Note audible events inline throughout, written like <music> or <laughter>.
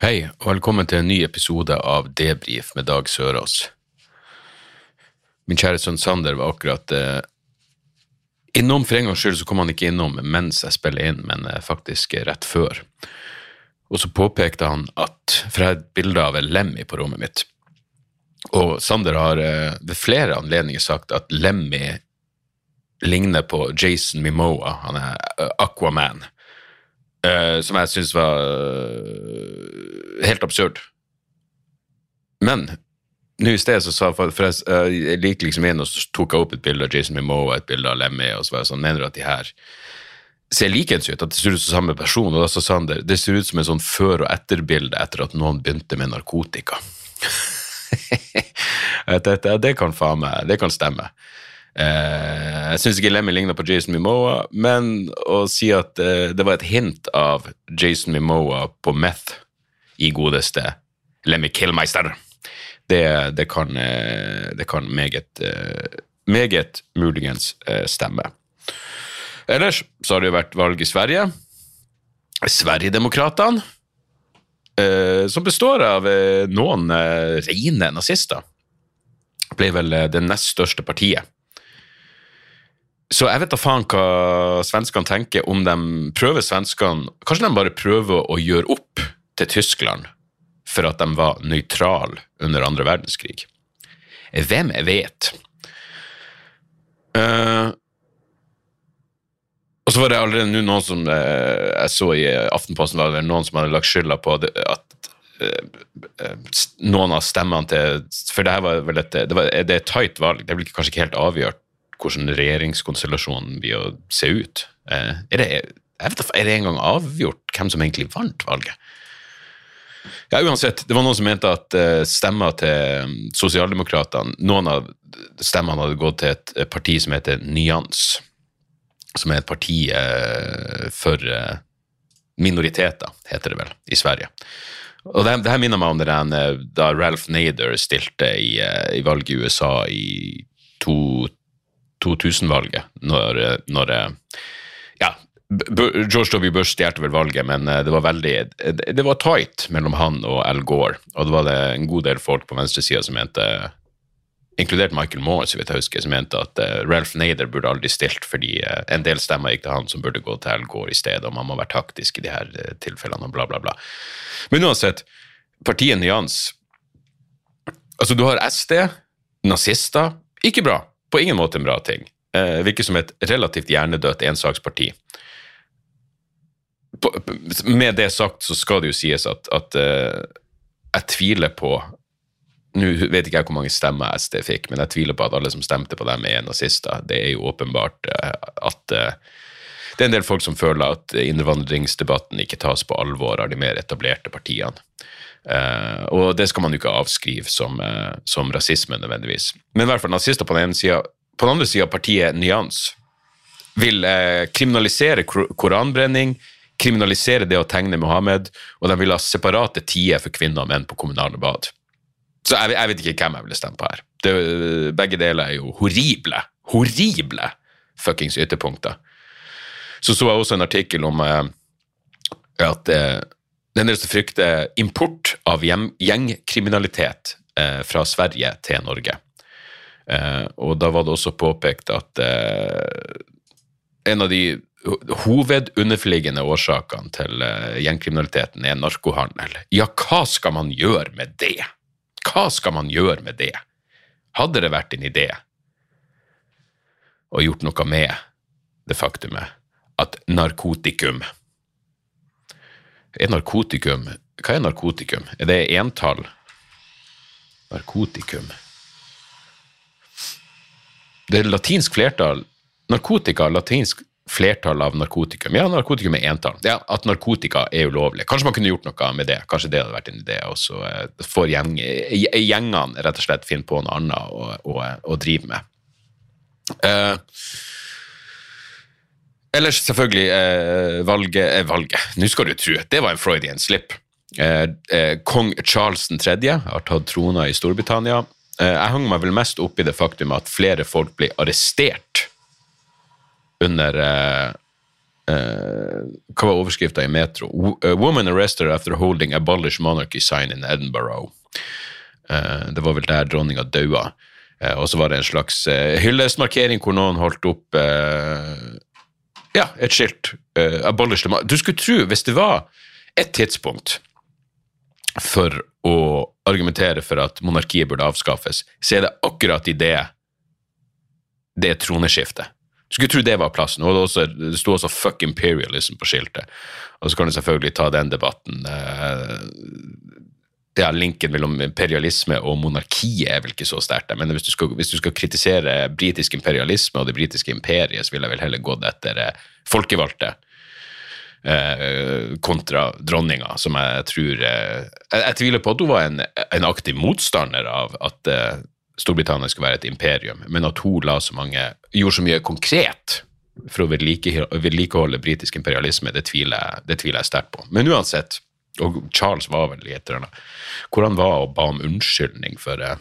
Hei, og velkommen til en ny episode av Debrif med Dag Sørås. Min kjære sønn Sander var akkurat eh, innom, for en gangs skyld så kom han ikke innom mens jeg spiller inn, men eh, faktisk rett før. Og så påpekte han at, for jeg har et bilde av en Lemmy på rommet mitt, og Sander har eh, ved flere anledninger sagt at Lemmy ligner på Jason Mimoa, han er eh, Aquaman. Eh, som jeg syns var uh, helt absurd. Men nå i sted så sa for, for jeg, uh, jeg gikk liksom inn, og så tok jeg opp et bilde av Jason Momoa, et bilde av Lemmy, og så var jeg sånn, mener du at de her ser likens ut, at det ser ut som samme person? Og da sa Sander det ser ut som en sånn før- og etterbilde etter at noen begynte med narkotika. <laughs> det, det, det kan faen meg, det kan stemme. Eh, jeg syns ikke Lemmy ligner på Jason Mimoa, men å si at eh, det var et hint av Jason Mimoa på meth i godeste Lemmy Killmeister, det, det, kan, eh, det kan meget, meget muligens stemme. Ellers så har det jo vært valg i Sverige. Sverigedemokratene, eh, som består av noen rene nazister, ble vel det nest største partiet. Så jeg vet da faen hva svenskene tenker om de prøver svenskene Kanskje de bare prøver å gjøre opp til Tyskland for at de var nøytrale under andre verdenskrig. Hvem vet? Uh, og så var det allerede nå noen som eh, jeg så i Aftenposten, var det noen som hadde lagt skylda på det, at eh, noen av stemmene til For det her var vel et, det, var, det er et tight valg. Det blir kanskje ikke helt avgjort hvordan regjeringskonstellasjonen blir å se ut. Eh, er, det, er det engang avgjort hvem som egentlig vant valget? Ja, uansett, det var noen som mente at eh, stemmer til um, sosialdemokratene Noen av stemmene hadde gått til et, et parti som heter Nyans, som er et parti eh, for eh, minoriteter, heter det vel, i Sverige. Og det, det her minner meg om det der, eh, da Ralph Nader stilte i, eh, i valget i USA i to, 2000-valget, når, når ja, George W. Bush stjerte vel valget, men eh, det var veldig det- var tight mellom han og Al Gore, og det var det en god del folk på venstresida som mente Inkludert Michael Moore, så vidt jeg husker, som mente at eh, Ralph Nader burde aldri stilt, fordi eh, en del stemmer gikk til han som burde gå til Al Gore i stedet, og man må være taktisk i de her tilfellene, og bla, bla, bla. Men uansett, partiet Nyans Altså, du har SD, nazister. Ikke bra. På ingen måte en bra ting. Eh, virker som et relativt hjernedødt ensaksparti. På, med det sagt så skal det jo sies at, at eh, jeg tviler på Nå vet ikke jeg hvor mange stemmer SD fikk, men jeg tviler på at alle som stemte på dem, er nazister. Det er jo åpenbart eh, at eh, det er en del folk som føler at innvandringsdebatten ikke tas på alvor av de mer etablerte partiene. Eh, og det skal man jo ikke avskrive som, uh, som rasisme nødvendigvis. Men i hvert fall nazister på den ene sida. På den andre sida partiet Nyans vil uh, kriminalisere kor- koranbrenning, kriminalisere det å tegne Mohammed, og de vil ha separate tider for kvinner og menn på kommunale bad. Så jeg, jeg vet ikke hvem jeg ville stemt på her. Det, begge deler er jo horrible, horrible fuckings ytterpunkter. Så så jeg også en artikkel om at det er en frykter import av gjengkriminalitet eh, fra Sverige til Norge. Eh, og da var det også påpekt at eh, en av de ho- hovedunderliggende årsakene til eh, gjengkriminaliteten er narkohandel. Ja, hva skal man gjøre med det? Hva skal man gjøre med det? Hadde det vært en idé å gjort noe med det faktumet at narkotikum Er narkotikum Hva er narkotikum? Er det entall? Narkotikum Det er latinsk flertall. Narkotika, latinsk flertall av narkotikum Ja, narkotikum er entall. Ja, at narkotika er ulovlig. Kanskje man kunne gjort noe med det. Kanskje det hadde vært en idé. Og så eh, får gjeng, gjengene rett og slett finne på noe annet å, å, å drive med. Eh, ellers selvfølgelig eh, valget eh, Valget, nå skal du tro. Det var en Freudian slip. Eh, eh, Kong Charles 3. har tatt trona i Storbritannia. Eh, jeg hang meg vel mest opp i det faktum at flere folk blir arrestert under Hva var overskrifta i Metro? Wo- Woman arrested after holding abolish monarchy sign in Edinburgh. Det var vel der dronninga daua. Og så var det en slags hyllestmarkering hvor noen holdt opp ja, et skilt. Uh, abolish the Du skulle tro, hvis det var et tidspunkt for å argumentere for at monarkiet burde avskaffes, så er det akkurat i det det troneskiftet. Du skulle tro det var plassen. Og det, også, det sto også 'fuck imperialism' på skiltet. Og så kan du selvfølgelig ta den debatten. eh, ja, Linken mellom imperialisme og monarkiet er vel ikke så sterkt. Men hvis du, skal, hvis du skal kritisere britisk imperialisme og det britiske imperiet, så ville jeg vel heller gått etter eh, folkevalgte eh, kontra dronninga, som jeg tror eh, jeg, jeg tviler på at hun var en, en aktiv motstander av at eh, Storbritannia skulle være et imperium, men at hun la så mange, gjorde så mye konkret for å vedlike, vedlikeholde britisk imperialisme, det tviler, det tviler jeg sterkt på. Men uansett, og Charles var vel et eller annet, hvor han var og ba om unnskyldning for eh,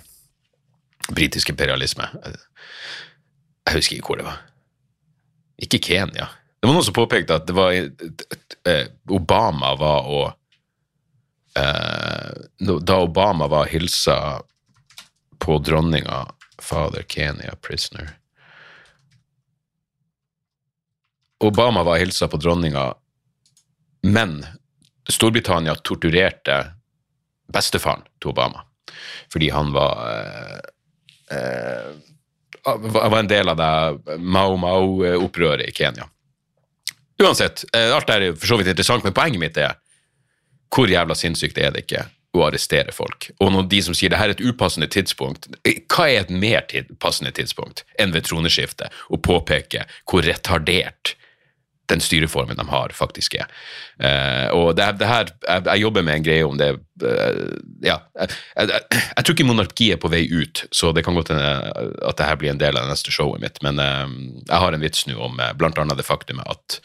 britisk imperialisme. Jeg husker ikke hvor det var. Ikke Kenya. Det var noen som påpekte at det var eh, Obama var og eh, Da Obama var og hilsa på dronninga Father Kenya prisoner Obama var og hilsa på dronninga, men Storbritannia torturerte bestefaren til Obama fordi han var eh, eh, var en del av det Mao Mao-opprøret i Kenya. Uansett, eh, alt det er for så vidt interessant, men poenget mitt er hvor jævla sinnssykt er det ikke å arrestere folk? Og når de som sier det her er et upassende tidspunkt, eh, hva er et mer tid, passende tidspunkt enn ved troneskiftet å påpeke hvor retardert den styreformen de har, faktisk er. Uh, og det, det her, jeg, jeg jobber med en greie om det uh, Ja, jeg, jeg, jeg, tror ikke monarkiet er på vei ut, så det kan godt hende at det her blir en del av det neste showet mitt, men uh, jeg har en vits nå om uh, annet det faktumet at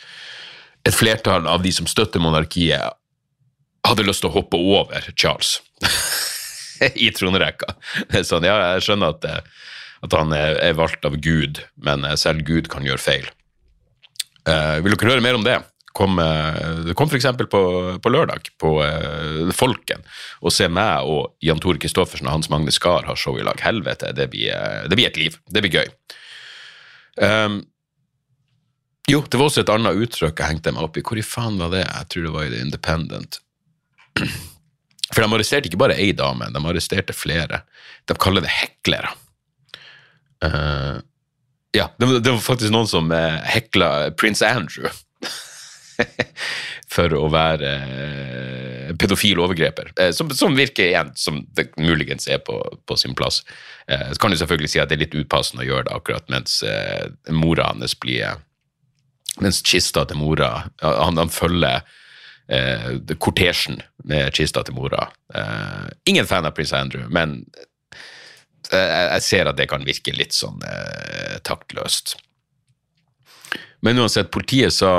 et flertall av de som støtter monarkiet, hadde lyst til å hoppe over Charles <laughs> i tronrekka. Sånn, ja, jeg skjønner at, eh, at han er, er valgt av Gud, men eh, selv Gud kan gjøre feil. Eh, vil dere høre mer om det? Kom, eh, det kom f.eks. På, på lørdag på eh, Folken. Og se meg og Jan Tore Kristoffersen og Hans Magne Skar har show i lag. Helvete, det blir, det blir et liv. Det blir gøy. Um, jo, det var også et annet uttrykk jeg hengte meg opp i. Hvor i faen var det? Jeg tror det var i The Independent. <clears throat> For de arresterte ikke bare ei dame, de arresterte flere. De kaller det heklere. Eh, ja, det var, det var faktisk noen som eh, hekla prins Andrew <laughs> for å være eh, pedofil overgreper. Eh, som, som virker igjen som det muligens er på, på sin plass. Eh, så kan du selvfølgelig si at det er litt upassende å gjøre det akkurat mens eh, mora hans blir Mens kista til mora Han, han følger eh, kortesjen med kista til mora. Eh, ingen fan av prins Andrew, men eh, jeg ser at det kan virke litt sånn eh, taktløst. Men uansett, politiet sa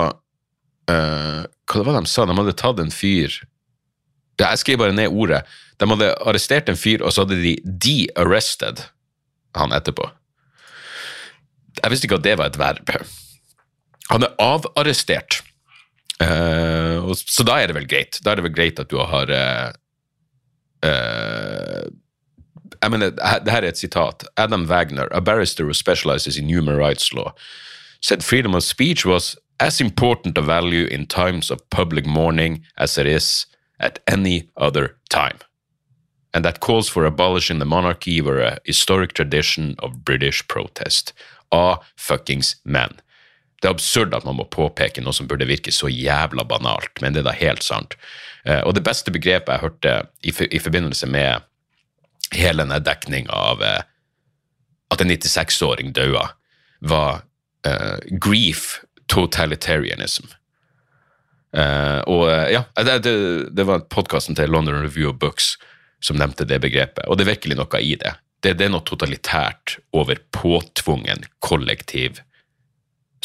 eh, Hva det var de sa? De hadde tatt en fyr Jeg skriver bare ned ordet. De hadde arrestert en fyr, og så hadde de de-arrested han etterpå. Jeg visste ikke at det var et verb. Han er avarrestert. Og, så da er det vel greit. Da er det vel greit at du har eh, eh, jeg mener, det her er et sitat. Adam Wagner, a barrister who specializes in human rights law, said freedom of speech was as important a value in times of public mourning as it is at any other time. And that calls for abolishing the monarchy were a historic tradition of British protest. Ah, fuckings men. Det er absurd at man må påpeke noe som burde virke så jævla banalt, men det er da helt sant. Eh, og det beste begrepet jeg hørte i, i forbindelse med hele denne dekninga av eh, at en 96-åring daua, var eh, grief totalitarianism. Eh, og ja, det, det, det var podkasten til London Review of Books som nevnte det begrepet, og det er virkelig noe i det. Det, det er noe totalitært over påtvungen kollektiv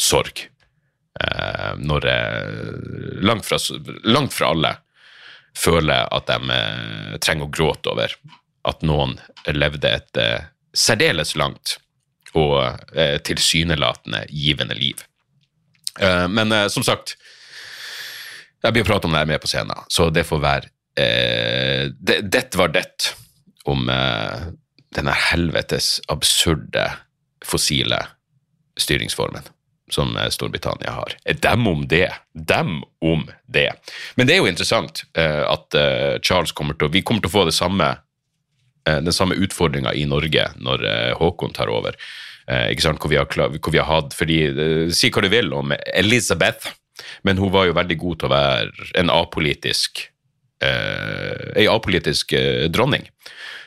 sorg. Eh, når langt, fra, langt fra alle føler at de trenger å gråte over at noen levde et eh, særdeles langt og eh, tilsynelatende givende liv. Eh, men eh, som sagt, jeg blir å prate om det her med på scenen, så det får være eh, det, Dette var det om eh, denne helvetes absurde fossile styringsformen som Storbritannia har. Dem om det. Dem om det. Men det er jo interessant eh, at eh, Charles kommer til å Vi kommer til å få det samme den samme utfordringa i Norge når eh, Håkon tar over. Eh, ikke sant, hvor vi har, hvor vi har hatt fordi, eh, Si hva du vil om Elizabeth, men hun var jo veldig god til å være en apolitisk eh, ei apolitisk eh, dronning,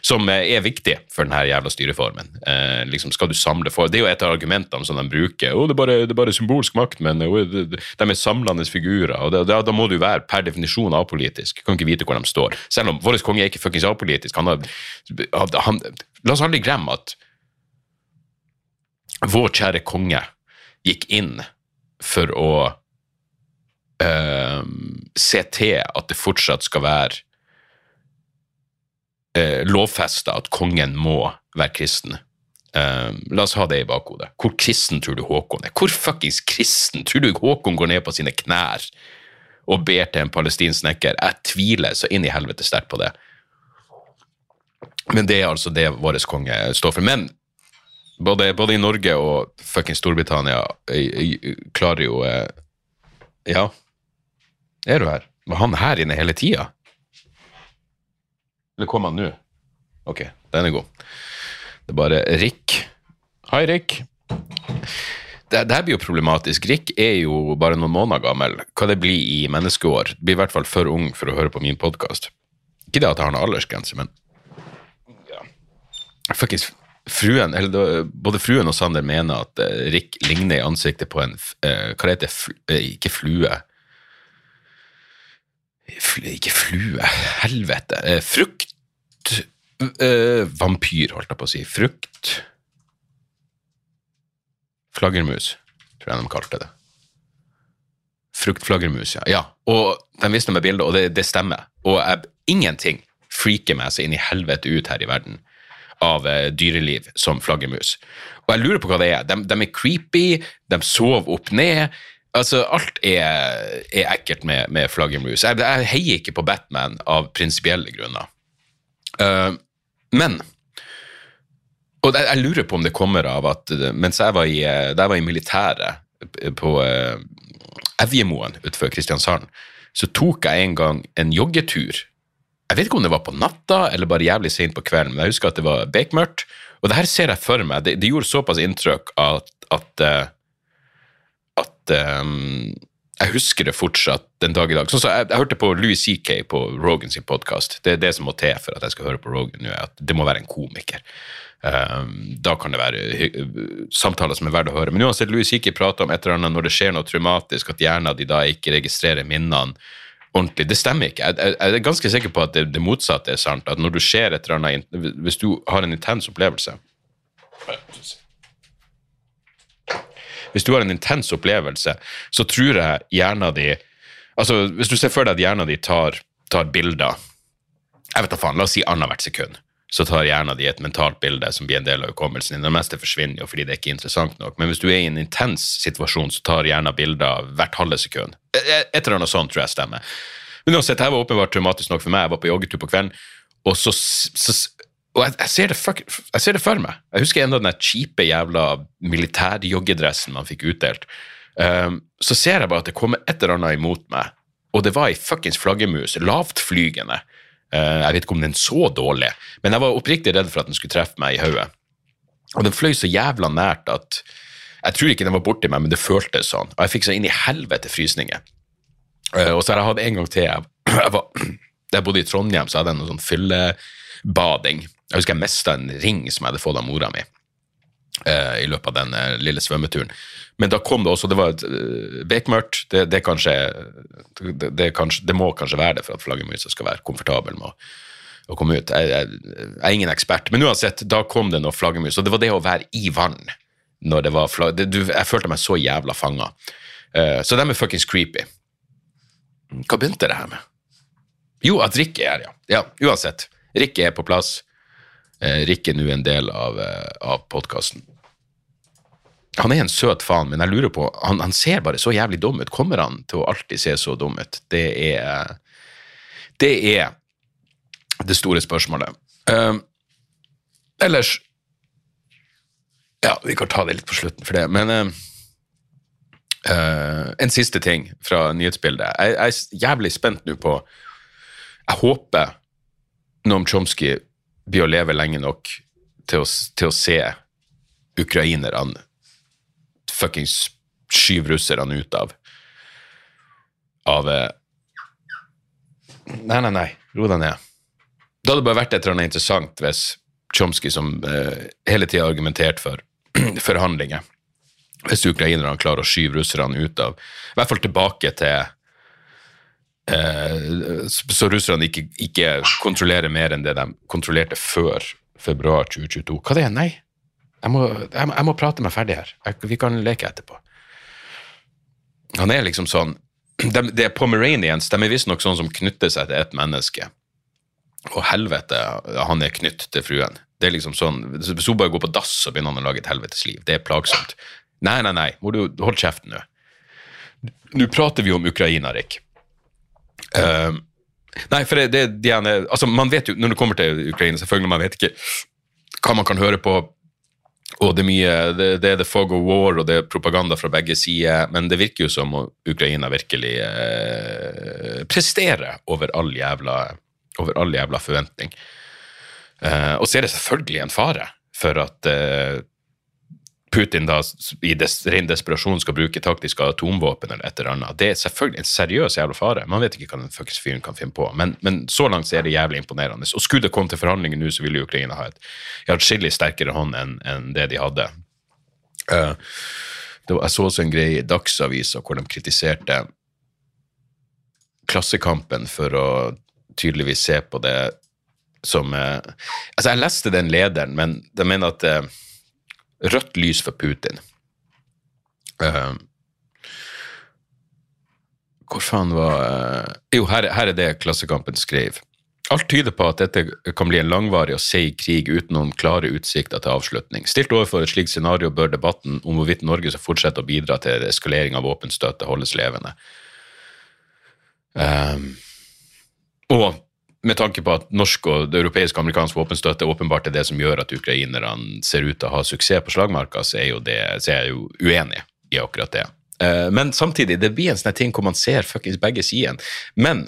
som eh, er viktig for denne jævla styreformen. Eh, liksom skal du samle for, Det er jo et av argumentene som de bruker. Oh, det, er bare, det er bare symbolsk makt, men oh, de er samlende figurer. og da, da, må du være per definisjon apolitisk. Kan ikke vite hvor de står. Selv om vår konge er ikke fuckings apolitisk. Han har, han, la oss aldri glemme at vår kjære konge gikk inn for å eh, se til at det fortsatt skal være eh, lovfesta at kongen må være kristen. Eh, la oss ha det i bakhodet. Hvor kristen tror du Håkon er? Hvor fuckings kristen tror du Håkon går ned på sine knær og ber til en palestinsk snekker? Jeg tviler så inn i helvete sterkt på det. Men det er altså det vår konge står for. Men både, både i Norge og fuckings Storbritannia klarer jo Ja, er du her? Var han her inne hele tida? Eller kom han nå? Ok, den er god. Det er bare Rick. Hei, Rick. Det, det her blir jo problematisk. Rick er jo bare noen måneder gammel. Hva det blir i menneskeår? Det Blir i hvert fall for ung for å høre på min podkast. Ikke det at jeg har noen aldersgrense, men ja. Fuckings fruen, eller både fruen og Sander mener at eh, Rick ligner i ansiktet på en eh, Hva det heter fl eh, Ikke flue. Ikke flue, helvete. Fruktvampyr, frukt eh, Vampyr, holdt jeg på å si. Frukt Flaggermus, tror jeg de kalte det. Fruktflaggermus, ja. ja. Og de viste meg bildet, og det, det stemmer. Og jeg, ingenting freaker meg så inn i helvete ut her i verden av eh, dyreliv som flaggermus. Og jeg lurer på hva det er. De, de er creepy, de sover opp ned. Altså, alt er, er ekkelt med, med flaggermus. Jeg, jeg heier ikke på Batman av prinsipielle grunner. Uh, men Og jeg, jeg lurer på om det kommer av at mens jeg var i, da jeg var i militæret på uh, Evjemoen utenfor Kristiansand, så tok jeg en gang en joggetur jeg vet ikke om det var på natta eller bare jævlig sent på kvelden, men jeg husker at det var bekmørkt. Og det her ser jeg for meg. Det, det gjorde såpass inntrykk at at, eh, at um, jeg husker det fortsatt den dag i dag. Sånn så jeg, jeg hørte på Louis C.K. på Rogan sin podkast. Det er det som må til for at jeg skal høre på Rogan nå, at det må være en komiker. Um, da kan det være hy- samtaler som er verdt å høre. Men uansett, Louis C.K. prater om et eller annet når det skjer noe traumatisk, at hjernen din da ikke registrerer minnene ordentlig. Det stemmer ikke. Jeg, jeg, jeg er ganske sikker på at det, det motsatte er sant. At når du ser et eller annet Hvis du har en intens opplevelse Hvis du har en intens opplevelse, så tror jeg hjernen di Altså, hvis du ser for deg at hjernen di tar, tar bilder Jeg vet da faen, la oss si annethvert sekund. Så tar hjernen di et mentalt bilde som blir en del av hukommelsen din. Det meste forsvinner jo fordi det er ikke interessant nok. Men hvis du er i en intens situasjon, så tar hjernen bilder hvert halve sekund. Et eller annet sånt tror jeg stemmer. Men uansett, det var åpenbart traumatisk nok for meg. Jeg var på joggetur på kvelden, og så, så og jeg, jeg, ser fuck, jeg ser det for meg. Jeg husker enda den kjipe jævla militærjoggedressen man fikk utdelt. Um, så ser jeg bare at det kommer et eller annet imot meg, og det var ei fuckings flaggermus, lavtflygende. Uh, jeg vet ikke om den så dårlig, men jeg var oppriktig redd for at den skulle treffe meg i hodet. Og den fløy så jævla nært at jeg tror ikke den var borti meg, men det føltes sånn. Og jeg fikk så inn i helvete frysninger. Uh, og så har jeg hatt en gang til jeg, <clears throat> jeg, var, <clears throat> jeg bodde i Trondheim, så hadde jeg noe sånn fyllebading. Jeg husker jeg mista en ring som jeg hadde fått av mora mi. eh, i løpet av den eh, lille svømmeturen. Men da kom det også Det var eh, bekmørkt. Det, det, kanskje, det, det, kanskje, det må kanskje være det for at flaggermusa skal være komfortabel med å, å komme ut. Jeg, jeg, jeg, er ingen ekspert, men uansett, da kom det noe flaggermus. Og det var det å være i vann når det var flagg... Du, jeg følte meg så jævla fanga. Uh, så de er fuckings creepy. Hva begynte det her med? Jo, at Rikke er her, ja. ja. Uansett. Rikke er på plass. Uh, Rikke nå en del av, uh, av podkasten. Han er en søt faen, men jeg lurer på han, han, ser bare så jævlig dum ut. Kommer han til å alltid se så dum ut? Det er Det er det store spørsmålet. Uh, ellers Ja, vi kan ta det litt på slutten for det, men uh, En siste ting fra nyhetsbildet. Jeg, jeg er jævlig spent nå på Jeg håper Noam Chomsky blir å leve lenge nok til å, til å se ukrainerne fuckings skyve russerne ut av av eh, Nei, nei, nei, ro deg ned. Det hadde bare vært et eller annet interessant hvis Chomsky, som eh, hele tida har argumentert for <clears throat> forhandlinger Hvis ukrainerne klarer å skyve russerne ut av I hvert fall tilbake til eh, Så russerne ikke, ikke, kontrollerer mer enn det de kontrollerte før februar 2022. Hva det er Nei, jeg må, jeg, jeg må, prate meg ferdig her. Jeg, vi kan leke etterpå. Han er liksom sånn Det, det er Pomeranians. De er visstnok sånn som knytter seg til et menneske. Og helvete, han er knytt til fruen. Det er liksom sånn, Hvis hun bare går på dass, så begynner han å lage et helvetes liv. Det er plagsomt. Nei, nei, nei, må du holde kjeften nå. Nå prater vi om Ukraina, Rik. Uh, nei, for det, det, de, altså, man vet jo, Når det kommer til Ukraina, selvfølgelig man vet ikke hva man kan høre på og det er mye det, det, er the fog of war, og det er propaganda fra begge sider. Men det virker jo som Ukraina virkelig eh, presterer over all jævla, over all jævla forventning. Eh, og så er det selvfølgelig en fare for at eh, Putin da i des, ren desperasjon skal bruke taktiske atomvåpen eller et eller annet. Det er selvfølgelig en seriøs jævla fare. Man vet ikke hva den fuckings fyren kan finne på. Men, men, så langt er det jævlig imponerende. Og skulle det komme til forhandlinger nå, så ville Ukraina ha et atskillig sterkere hånd enn en det de hadde. Uh, var, jeg så også en greie i Dagsavisa hvor de kritiserte Klassekampen for å tydeligvis se på det som uh, Altså, jeg leste den lederen, men de mener at uh, rødt lys for Putin. Uh, hvor faen var uh, Jo, her, her, er det Klassekampen skrev. Alt tyder på at dette kan bli en langvarig og seig krig uten noen klare utsikter til avslutning. Stilt overfor et slikt scenario bør debatten om hvorvidt Norge skal fortsette å bidra til eskalering av våpenstøtte, holdes levende. Um, og med tanke på at norsk og det europeiske og amerikansk våpenstøtte åpenbart er det som gjør at ukrainerne ser ut til å ha suksess på slagmarka, så er, det, så er jeg jo uenig i akkurat det. Eh, men samtidig, det blir en sånn ting hvor man ser fuckings begge sidene. Men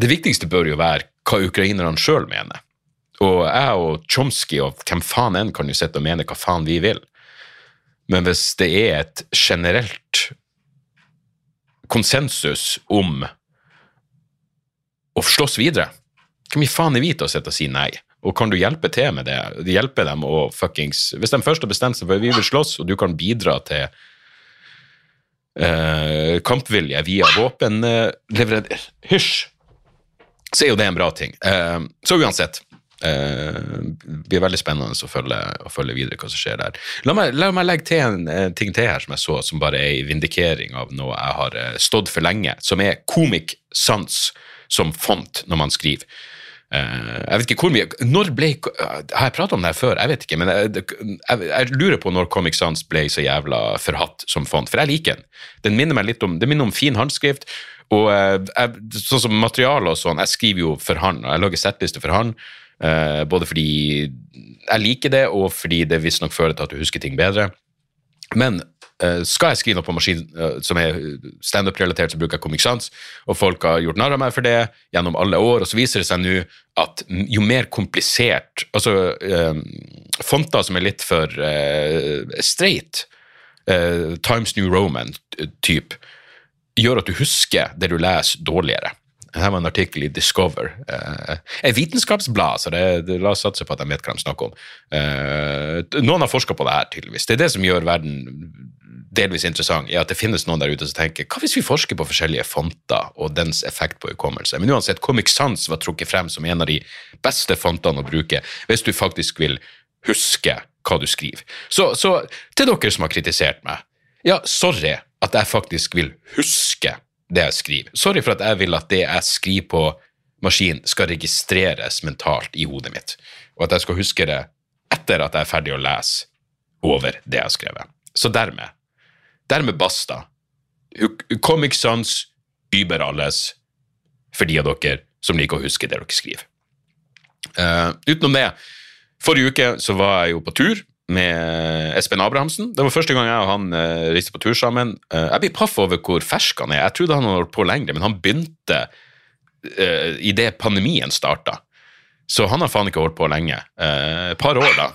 det viktigste bør jo være hva ukrainerne sjøl mener. Og jeg og Chomsky og hvem faen enn kan jo sitte og mene hva faen vi vil. Men hvis det er et generelt konsensus om å slåss videre, hvor mye faen er vi til å sitte og si nei? Og kan du hjelpe til med det? Hjelpe dem å fuckings Hvis de først har bestemt seg for at vi vil slåss, og du kan bidra til uh, kampvilje via våpenleverandør uh, Hysj! Så er jo det en bra ting. Uh, så uansett. Det blir veldig spennende å følge, å følge, videre hva som skjer der. La meg, la meg legge til en, en, ting til her som jeg så, som bare er i vindikering av noe jeg har stått for lenge, som er Comic Sans som font når man skriver. Uh, jeg vet ikke hvor mye Når ble Har jeg pratet om det her før? Jeg vet ikke, men jeg, jeg, jeg lurer på når Comic Sans ble så jævla forhatt som font, for jeg liker den. Den minner meg litt om, det minner om fin håndskrift, og uh, jeg, sånn som materiale og sånn, jeg skriver jo for han, og jeg lager settliste for han. uh, både fordi jeg liker det, og fordi det visstnok fører til at du husker ting bedre. Men skal jeg skrive noe på maskin uh, som er standup-relatert, så bruker jeg Comic Sans, og folk har gjort narr av meg for det gjennom alle år, og så viser det seg nå at jo mer komplisert Altså uh, fonter som er litt for straight, Times New Roman-type, gjør at du husker det du leser, dårligere. Her var en artikkel i Discover. Eh, et vitenskapsblad, så det, det, la oss satse på at de vet hva de snakker om. Eh, noen har forska på det her, tydeligvis. Det er det som gjør verden delvis interessant, er at det finnes noen der ute som tenker hva hvis vi forsker på forskjellige fonter og dens effekt på hukommelse? Men uansett, Comic Sans var trukket frem som en av de beste fontene å bruke hvis du faktisk vil huske hva du skriver. Så, så til dere som har kritisert meg, ja, sorry at jeg faktisk vil huske det jeg skriver. Sorry for at jeg vil at det jeg skriver på maskin, skal registreres mentalt i hodet mitt, og at jeg skal huske det etter at jeg er ferdig å lese over det jeg har skrevet. Så dermed, dermed basta. Comic Sans über alles for de av dere som liker å huske det dere skriver. Uh, utenom det, forrige uke så var jeg jo på tur med Espen Abrahamsen. Det var første gang jeg og han uh, reiste på tur sammen. Uh, jeg blir paff over hvor fersk han er. Jeg trodde han hadde holdt på lenger, men han begynte uh, idet pandemien starta. Så han har faen ikke holdt på lenge. Et par år, da.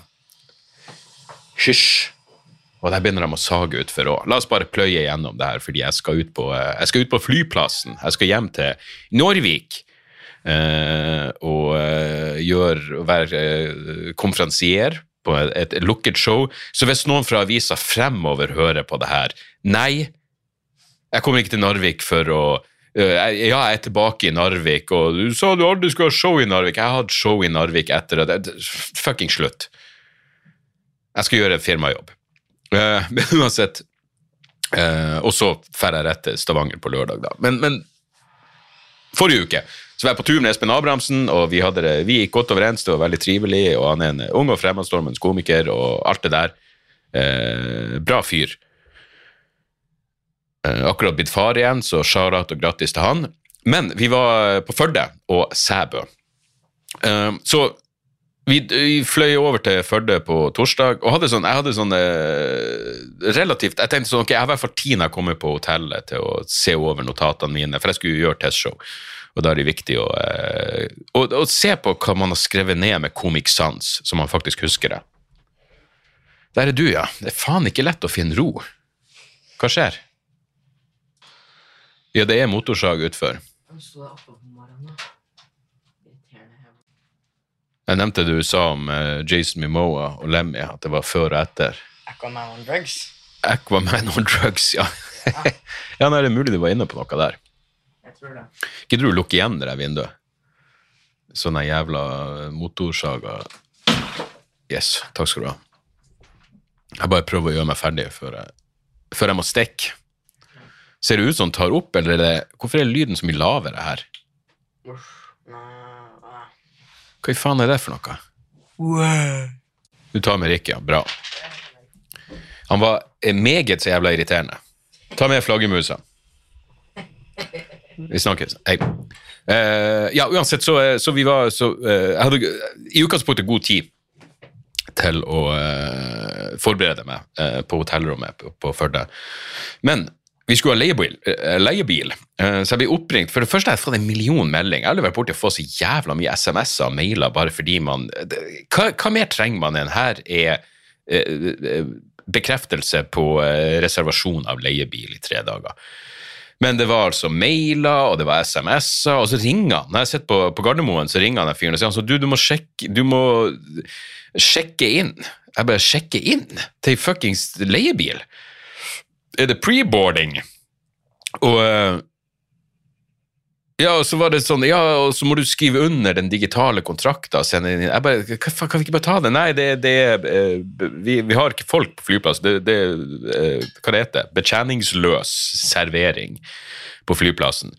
Hysj. Og der begynner de å sage utfor òg. La oss bare pløye gjennom det her, fordi jeg skal ut på, jeg skal ut på flyplassen. Jeg skal hjem til Norvik. og gjøre, være konferansier på et, et lukket show. Så hvis noen fra avisa fremover hører på det her Nei, jeg kommer ikke til Narvik for å uh, Ja, jeg er tilbake i Narvik, og du sa du aldri skulle ha show i Narvik. Jeg har hatt show i Narvik etter det. Fucking slutt. Jeg skal gjøre en firmajobb. Uh, men uansett uh, Og så drar jeg rett til Stavanger på lørdag, da. Men, men forrige uke så var jeg på tur med Espen Abrahamsen, og vi, hadde vi gikk godt overens. Det var veldig trivelig, og han er en ung og fremadstormende komiker og alt det der. Eh, bra fyr. Eh, akkurat blitt far igjen, så shout-out og grattis til han. Men vi var på Førde og Sæbø. Eh, så vi, fløy over til Førde på torsdag, og hadde sånn, jeg hadde sånn eh, relativt Jeg tenkte sånn, ok, jeg har i hvert fall tid når jeg kommer på hotellet til å se over notatene mine, for jeg skulle gjøre testshow. Og da er det viktig å, eh, å, å, se på hva man har skrevet ned med Comic Sans, så man faktisk husker det. Der er du, ja. Det er faen ikke lett å finne ro. Hva skjer? Ja, det er motorsag utfor. Jeg nevnte det du sa om uh, Jason Mimoa og Lemmy, at det var før og etter. Aquaman on drugs? Aquaman on drugs, ja. ja, <laughs> nei, det er mulig du var inne på noe der tror det. Gidder du å lukke igjen det der vinduet? Sånne jævla motorsager Yes, takk skal du ha. Jeg bare prøver å gjøre meg ferdig før jeg, før jeg må stikke. Ser det ut som den tar opp, eller er det, hvorfor er lyden så mye lavere her? Hva i faen er det for noe? Du tar med Rikke, ja. Bra. Han var meget så jævla irriterende. Ta med flaggermusa. Vi snakkes. Hei. Uh, ja, uansett, så, eh, så vi var så, uh, Jeg hadde i utgangspunktet god tid til å uh, forberede meg på hotellrommet på, på Førde. Men vi skulle ha leiebil, leiebil så jeg ble oppringt. For det første har jeg fått en million meldinger. Jeg har vært borti å få så jævla mye SMS-er og mailer bare fordi man hva, hva, mer trenger man enn her er bekreftelse på reservasjon av leiebil i tre dager? Men det var altså mailer, og det var SMS-er, og så ringer han. Når jeg sitter på, på, Gardermoen, så ringer han den fyren og sier han du, du må sjekke, du må sjekke inn. Jeg bare sjekke inn til fuckings leiebil. Er det preboarding? Og eh, ja, og så var det sånn Ja, og så må du skrive under den digitale kontrakten sende inn. Jeg bare Kan vi ikke bare ta det? Nei, det, det uh, vi, vi, har ikke folk på flyplass. Det, det uh, Hva det heter Betjeningsløs servering på flyplassen.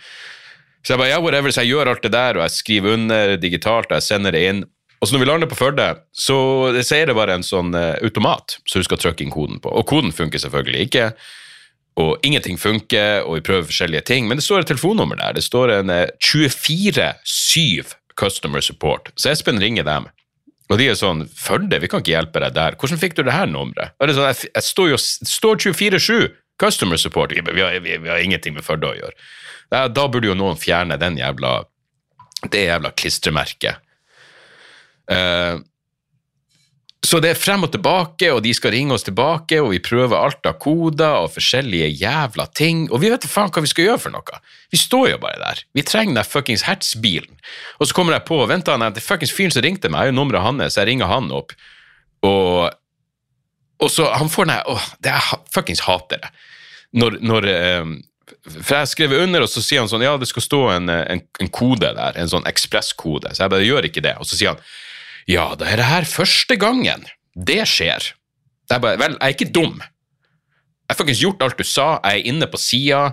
Så jeg bare ja, whatever, så jeg gjør alt det der, og jeg skriver under digitalt, og jeg sender det inn. Og så når vi lander på Førde, så, sier er det bare en sånn uh, automat som du skal trykke inn koden på. Og koden funker selvfølgelig ikke og ingenting funker, og vi prøver forskjellige ting. Men det står et telefonnummer der. Det står en 24-7 eh, customer support. Så Espen ringer dem. Og de er sånn 'Førde, vi kan ikke hjelpe deg der. Hvordan fikk du det her nummeret?' Det sånn, jeg, jeg står jo står 24-7 customer support. Vi, vi, vi, vi, har ingenting med Førde å gjøre. Da burde jo noen fjerne den jævla det jævla klistremerket. Uh, Så det er frem og tilbake, og de skal ringe oss tilbake, og vi prøver alt av koder og forskjellige jævla ting, og vi vet da faen hva vi skal gjøre for noe. Vi står jo bare der. Vi trenger den fuckings Hertz-bilen. Og så kommer jeg på, vent da, det fuckings fyren som ringte meg, jeg har jo nummeret hans, jeg ringer han opp, og, og så han får den åh, det er fuckings hater det. Når, når eh, for jeg skrev under, og så sier han sånn, ja, det skal stå en, en, en kode der, en sånn ekspresskode. Så jeg bare, gjør ikke det. Og så sier han, ja, da er det her første gangen det skjer. Jeg bare, vel, jeg er ikke dum. Jeg har faktisk gjort alt du sa, jeg er inne på sida.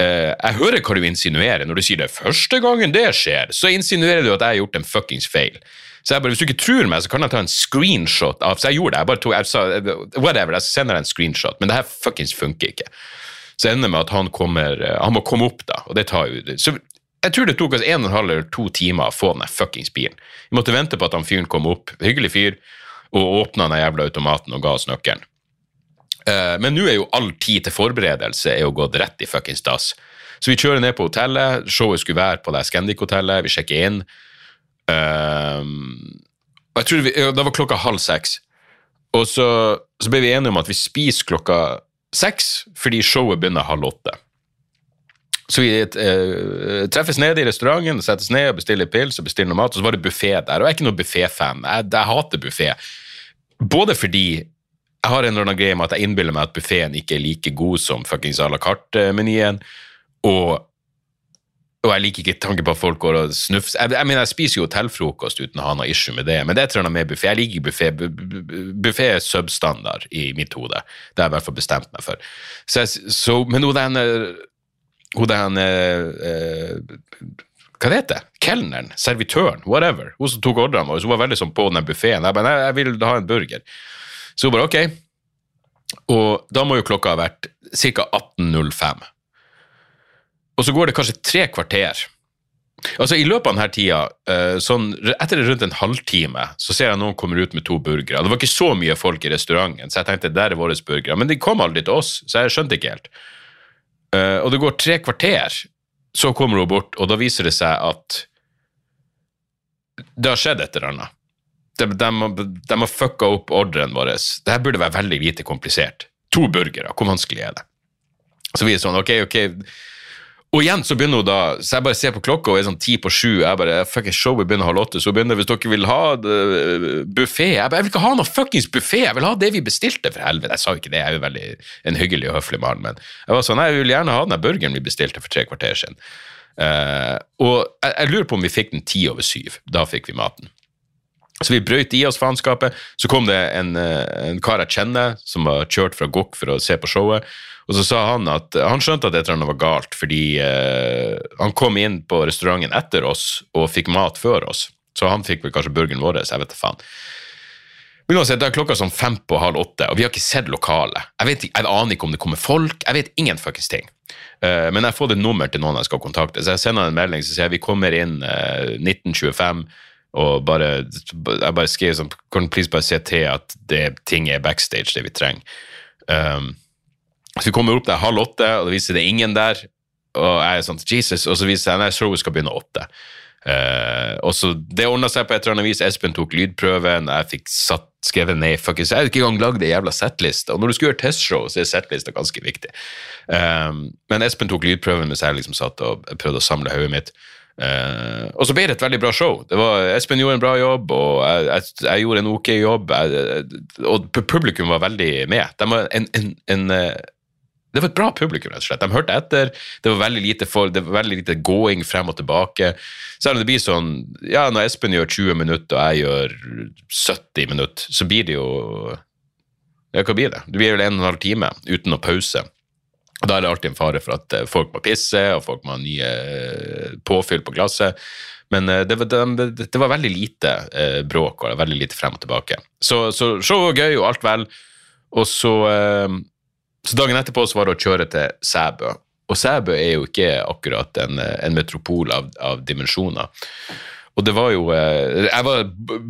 Eh, jeg hører hva du insinuerer. Når du sier det er første gangen det skjer, så insinuerer du at jeg har gjort en fuckings feil. Så jeg bare, Hvis du ikke tror meg, så kan jeg ta en screenshot av Så jeg gjorde det. jeg bare tok, jeg sa, Whatever, jeg sender deg en screenshot, men det her fuckings funker ikke. Så ender det med at han kommer eh, Han må komme opp, da, og det tar jo Så jeg tror det tok oss en og en halv eller to timer å få den fuckings bilen. Vi måtte vente på at han fyren kom opp, hyggelig fyr, og åpna den jævla automaten og ga oss nøkkelen. Eh, men nå er jo all tid til forberedelse er jo gått rett i fuckings dass. Så vi kjører ned på hotellet, showet skulle være på det Scandic-hotellet, vi sjekker inn. Ehm, og jeg tror vi, Det var klokka halv seks. Og så, så ble vi enige om at vi spiser klokka seks, fordi showet begynner halv åtte. Så vi eh, treffes nede i restauranten, settes ned og bestiller pils og bestiller noe mat, og så var det buffé der. Og jeg er ikke noen buffé-fan. Jeg, jeg hater buffé. Både fordi jeg har en eller annen greie med at jeg innbiller meg at buffeen ikke er like god som fuckings à la carte-menyen, og, og jeg liker ikke tanken på at folk går og snufser. Jeg, jeg mener, jeg spiser jo hotellfrokost uten å ha noe issue med det, men det et eller annet med buffé. Jeg liker buffé. Bu- bu- bu- Buffé er substandard i mitt hode. Det har jeg i hvert fall bestemt meg for. Så jeg, så, men hun den hun den eh, Hva det heter det? Kelneren? Servitøren? Whatever. Hun som tok ordrene våre. Hun var veldig sånn på den buffeen. Jeg bare, jeg vil ha en burger. Så hun bare, ok. Og da må jo klokka ha vært ca. 18.05. Og så går det kanskje tre kvarter. Altså I løpet av denne tida, eh, sånn, etter rundt en halvtime, så ser jeg noen kommer ut med to burgere. Det var ikke så mye folk i restauranten, så jeg tenkte der er våre burgere. Men de kom aldri til oss, så jeg skjønte ikke helt. Eh, og det går tre kvarter, så kommer hun bort, og da viser det seg at det har skjedd et eller annet. De, de, de har fucka opp ordren vår. Det her burde være veldig lite komplisert. To burgere, hvor vanskelig er det? Så vi er sånn, ok, ok. Og igjen så begynner hun da, så jeg bare ser på klokka og er sånn ti på sju, jeg bare, fucking showet begynner halv åtte, så hun begynner, hvis dere vil ha buffé jeg bare, jeg vil ikke ha noe fuckings buffé, jeg vil ha det vi bestilte, for helvete, jeg sa jo ikke det, jeg er jo veldig en hyggelig og høflig mann, men jeg var sånn, nei, jeg vil gjerne ha den der burgeren vi bestilte for tre kvarter siden. Uh, og jeg, jeg lurer på om vi fikk den ti over syv, da fikk vi maten. Så vi brøyt i oss faenskapet. Så kom det en, eh, en kar jeg kjenner, som var kjørt fra Gokk for å se på showet. Og så sa han at han skjønte at et eller annet var galt, fordi eh, han kom inn på restauranten etter oss og fikk mat før oss. Så han fikk vel kanskje burgeren vår, jeg vet da faen. Men uansett, det er klokka sånn fem på halv åtte, og vi har ikke sett lokalet. Jeg, vet, jeg aner ikke om det kommer folk, jeg vet ingen fuckings ting. Eh, men jeg får et nummer til noen jeg skal kontakte, så jeg sender en melding som sier vi kommer inn eh, 1925, og bare, jeg bare skrev sånn, kan please bare se til at det, ting er backstage, det vi trenger. Um, så vi kommer opp der halv åtte, og det viser det er ingen der, og jeg er sånn, Jesus, og så viser seg, nei, showet skal begynne åtte. Uh, og så Det ordna seg på et eller annet vis. Espen tok lydprøven, jeg fikk satt, skrevet ned fuckings, Jeg hadde ikke engang lagd ei jævla settliste. Og når du skal gjøre testshow, så er settlista ganske viktig. Um, men Espen tok lydprøven mens jeg liksom satt og prøvde å samle hodet mitt. Uh, og så ble det et veldig bra show. Var, Espen gjorde en bra jobb, og jeg, jeg, jeg gjorde en ok jobb. Jeg, og publikum var veldig med. De var en, en, en det var et bra publikum, rett og slett. De hørte etter. Det var veldig lite, for, det var veldig lite going frem og tilbake. Selv om det blir sånn Ja, når Espen gjør 20 minutter, og jeg gjør 70 minutter, så blir det jo Ja, hva blir det? Det blir vel en og en halv time uten noe pause. Og Da er det alltid en fare for at eh, folk må pisse, og folk må ha nye eh, påfyll på glasset. Men eh, det var, det, det var veldig lite bråk og veldig lite frem og tilbake. Så, så showet var gøy, og alt vel. Og så, så dagen etterpå så var det å kjøre til Sæbø. Og Sæbø er jo ikke akkurat en, en metropol av, av dimensjoner. Og det var jo eh, Jeg var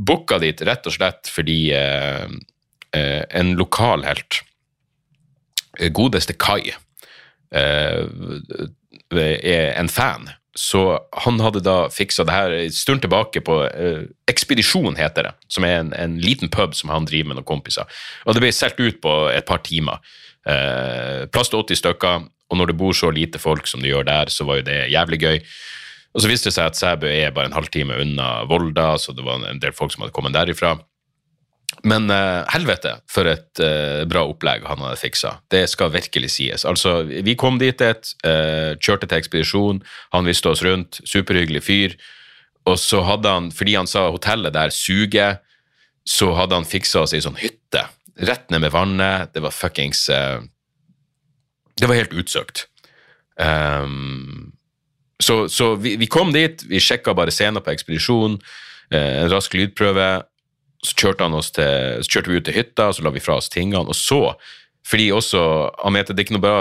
booka dit rett og slett fordi eh, eh, en lokal helt, godeste Kai, er en fan så han hadde da fiksa det her en stund tilbake på eh, Ekspedisjon, heter det, som er en, en liten pub som han driver med noen kompiser. Og det ble solgt ut på et par timer. Eh, plass til 80 stykker, og når det bor så lite folk som det gjør der, så var jo det jævlig gøy. Og så viste det seg at Sæbø er bare en halvtime unna Volda, så det var en del folk som hadde kommet derifra. Men uh, helvete, for et uh, bra opplegg han hadde fiksa. Det skal virkelig sies. Altså, vi kom dit et, uh, kjørte til ekspedisjon, han viste oss rundt, superhyggelig fyr. Og så hadde han, fordi han sa hotellet der suger, så hadde han fiksa oss ei sånn hytte. Rett ned med vannet. Det var fuckings Det var helt utsøkt. Um, så, så vi, vi, kom dit, vi sjekka bare scenen på ekspedisjon, eh, en rask lydprøve. Så kjørte, til, så kjørte vi ut til hytta, så la vi fra oss tingene. Og så, fordi også han mente det er ikke noe bra,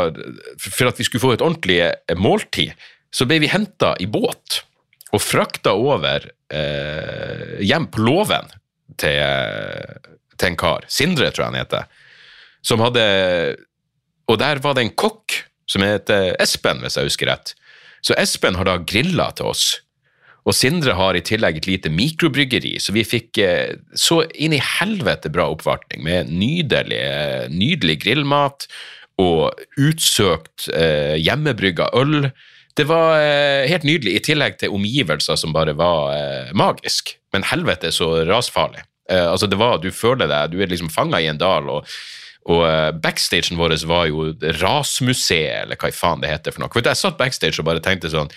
For at vi skulle få et ordentlig eh, måltid, så ble vi henta i båt og frakta over eh, hjem på låven til, til, en kar. Sindre, tror jeg han heter. Som hadde Og der var det en kokk som heter Espen, hvis jeg husker rett så Espen har da grilla til oss. Og Sindre har i tillegg et lite mikrobryggeri, så vi fikk eh, så inn i helvete bra oppvartning med nydelig, nydelig grillmat og utsøkt eh, hjemmebrygga øl. Det var eh, helt nydelig, i tillegg til omgivelser som bare var eh, magisk. Men helvete så rasfarlig. Eh, altså det var, Du føler deg, du er liksom fanga i en dal. og og uh, backstagen vår var jo Rasmuseet, eller hva faen det heter for noe. Jeg satt backstage og bare tenkte sånn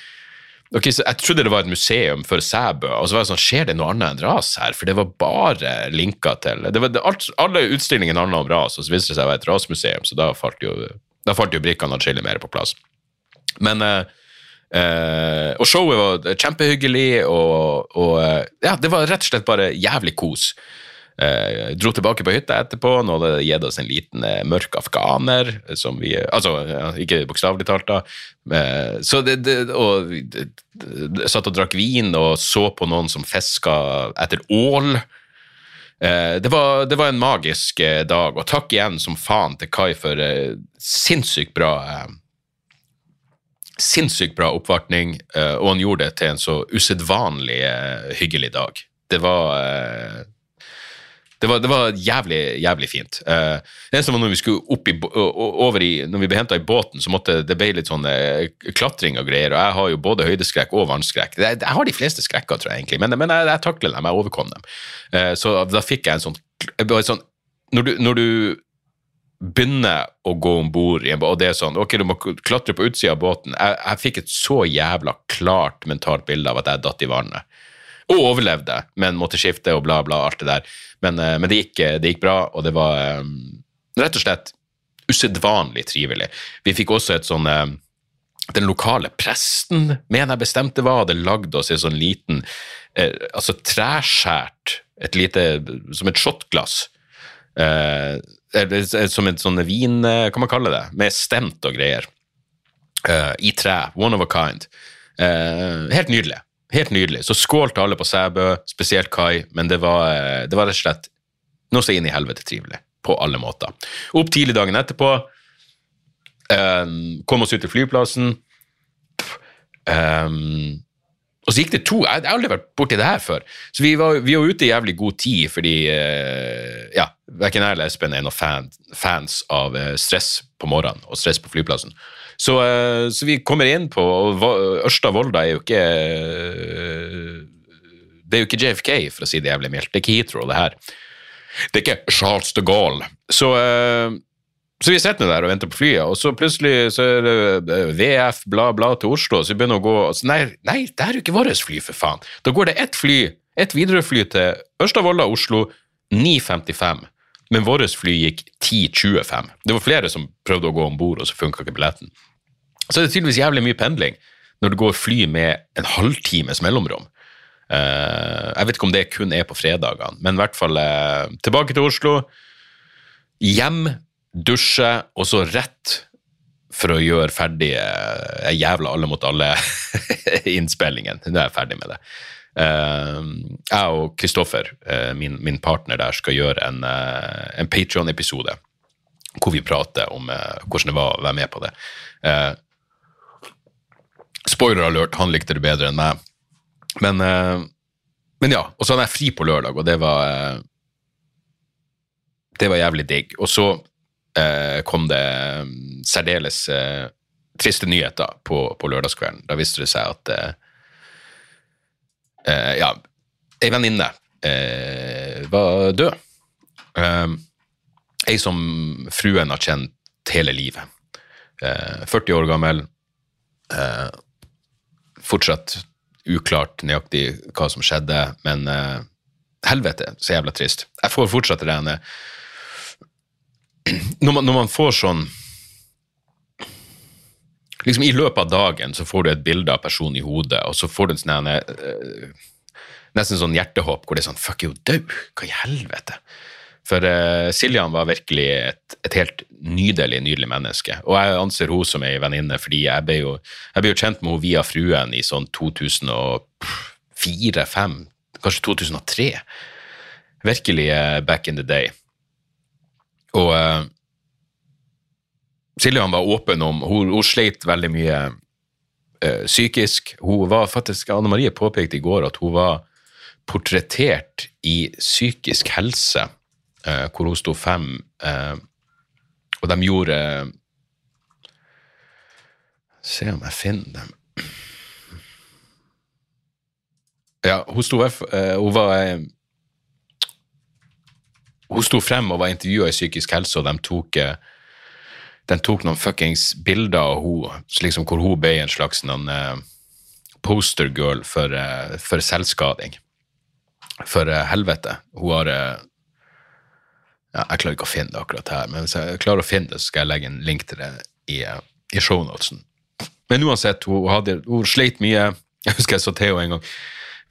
ok, så Jeg trodde det var et museum for Sæbø, og så var det sånn, skjer det noe annet enn ras her? For det var bare linka til det var, alt, Alle utstillingene handla om ras, og så viste det seg å være et rasmuseum, så da falt jo, da falt jo brikkene atskillig mer på plass. Men eh, eh, Og showet var kjempehyggelig, og, og ja, det var rett og slett bare jævlig kos. Eh, dro tilbake på hytta etterpå. Nå hadde det gitt oss en liten eh, mørk afghaner, som vi Altså, ja, ikke bokstavelig talt, da. Eh, så det, det, og det, satt og drakk vin og så på noen som fiska etter ål. Eh, det var, det var, en magisk eh, dag, og takk igjen som faen til Kai for eh, sinnssykt bra Sinnssykt bra oppvartning, og han gjorde det til en så usedvanlig hyggelig dag. Det var det var, det var, jævlig, jævlig fint. Uh, det eneste var når vi skulle opp i, over i, når vi ble henta i båten, så måtte det ble litt sånn uh, klatring og greier. Og jeg har jo både høydeskrekk og vannskrekk. Jeg, jeg har de fleste skrekker, tror jeg egentlig, men, men jeg, jeg, takler dem. Jeg overkom dem. Uh, så da fikk jeg en sånn, sånn når, du, når du begynner å gå om bord og det er sånn Ok, du må klatre på utsida av båten. Jeg, jeg fikk et så jævla klart mentalt bilde av at jeg datt i vannet. Og overlevde, men måtte skifte og bla, bla, alt det der. Men, eh, men det, gikk, det, gikk, bra, og det var um, rett og slett usedvanlig trivelig. Vi fikk også et sånn Den lokale presten, mener jeg bestemte var, hadde lagd oss en sånn liten eh, altså treskjært et lite, Som et shotglass. Eh, som et sånn vin Hva man kaller det? Med stemt og greier. Eh, I tre. One of a kind. Eh, helt nydelig. Helt nydelig. Så skål til alle på Sæbø, spesielt Kai, men det var, eh, det var rett og slett noe så inn i helvete trivelig. På alle måter. Opp tidlig dagen etterpå. Um, kom oss ut til flyplassen. Um, og så gikk det to Jeg har aldri vært borti det her før. Så vi var, vi var ute i jævlig god tid, fordi uh, ja, verken jeg eller Espen er noen fan, fans av uh, stress på morgenen og stress på flyplassen. Så, eh, så, vi kommer inn på Ørsta-Volda er jo ikke Det er jo ikke JFK, for å si det jævlig mildt. Det er ikke Heathrow, det her. Det er ikke Charles de Gaulle. Så, eh, så vi sitter der og venter på flyet, og så plutselig så er det eh, VF, bla, bla, til Oslo, så vi begynner å gå så Nei, nei, det er jo ikke vårt fly, for faen. Da går det ett fly, ett Widerøe-fly til Ørsta-Volda, Oslo, 9.55 men vårt fly gikk 10.25. Det var flere som prøvde å gå om bord, og så funka ikke billetten. Så er det tydeligvis jævlig mye pendling når det går fly med en halvtimes mellomrom. Uh, jeg vet ikke om det kun er på fredagene, men i hvert fall uh, tilbake til Oslo. Hjem, dusje, og så rett for å gjøre ferdig uh, jævla Alle mot alle-innspillingen. <laughs> Nå er jeg ferdig med det. Jeg og Kristoffer, min, min, partner der, skal gjøre en, uh, Patrion-episode hvor vi prater om hvordan det var å være med på det. Spoiler alert, han likte det bedre enn meg. Men, eh, men ja. Og så hadde jeg fri på lørdag, og det var eh, Det var jævlig digg. Og så eh, kom det særdeles triste nyheter på, på lørdagskvelden. Da viste det seg at Ja, ei venninne var død. Ei som fruen har kjent hele livet. Eh, 40 år gammel. Eh, fortsatt uklart nøyaktig hva som skjedde, men eh, helvete, så jævla trist. Jeg får fortsatt det ene <clears throat> når man, når man får sånn liksom I løpet av dagen så får du et bilde av personen i hodet, og så får du en sånn eh, nesten sånn hjertehopp hvor det er sånn Fuck, er hun død? Hva i helvete? For uh, Siljan var virkelig et, et, helt nydelig, nydelig menneske. Og jeg anser henne som ei venninne, fordi jeg ble, jo, jeg ble jo kjent med henne via fruen i sånn 2004-2005, kanskje 2003. Virkelig uh, back in the day. Og uh, Siljan var åpen om Hun, hun sleit veldig mye psykisk. Hun var faktisk, Anne Marie påpekte i går at hun var portrettert i psykisk helse eh, hvor hun sto fem, eh, og de gjorde Se om jeg finner dem Ja, hun sto eh, Hun var eh, Hun sto frem og var intervjua i Psykisk helse, og de tok eh, de tok noen fuckings bilder av henne, liksom hvor hun ble en slags noen, postergirl for, for selvskading. For helvete, hun har ja, Jeg klarer ikke å finne det akkurat her, men hvis jeg klarer å finne det, så skal jeg legge en link til det i, i shownotesen. Men uansett, hun, hadde, hun sleit mye. Jeg husker jeg så Theo en gang.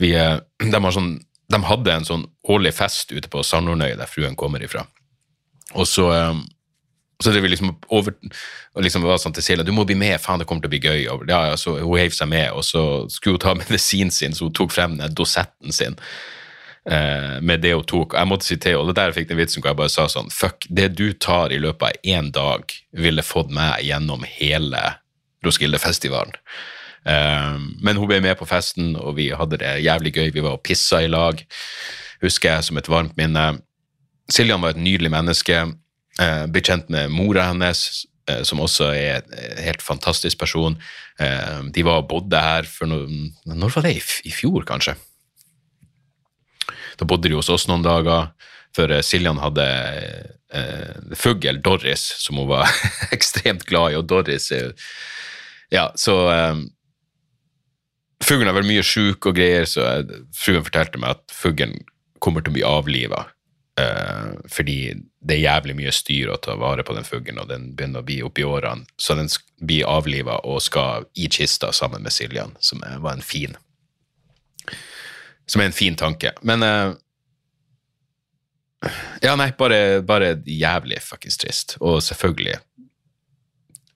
Vi, eh, de, sånn, de, hadde en sånn årlig fest ute på Sandhornøy, der fruen kommer ifra. Og så, eh, så det liksom over, liksom var sånn til Silja du må bli med, faen, det kommer til å bli gøy. Og, ja, så Hun heiv seg med, og så skulle hun ta <laughs> medisinen sin, så hun tok frem den dosetten sin eh, med hun tok. Jeg måtte si til og det der fikk den vitsen hvor jeg bare sa sånn Fuck, det du tar i løpet av én dag, ville fått meg gjennom hele Roskildefestivalen. Eh, men hun ble med på festen, og vi hadde det jævlig gøy. Vi var og pissa i lag, husker jeg som et varmt minne. Siljan var et nydelig menneske. Eh, ble med mora hennes, eh, som også er en helt fantastisk person. Eh, de var og bodde her for noen Når var det? I fjor, kanskje? Da bodde de hos oss noen dager, for eh, Siljan hadde eh, fugl, Doris, som hun var <laughs> ekstremt glad i, og Doris er Ja, så eh, Fuglen har vært mye sjuk og greier, så fruen fortalte meg at fuglen kommer til å bli avliva. Eh, fordi det er jævlig mye styr å ta vare på den fuglen, og den begynner å bli oppi årene. Så den blir avliva og skal i kista sammen med Siljan, som var en fin som er en fin tanke. Men uh, Ja, nei, bare, bare jævlig fuckings trist. Og selvfølgelig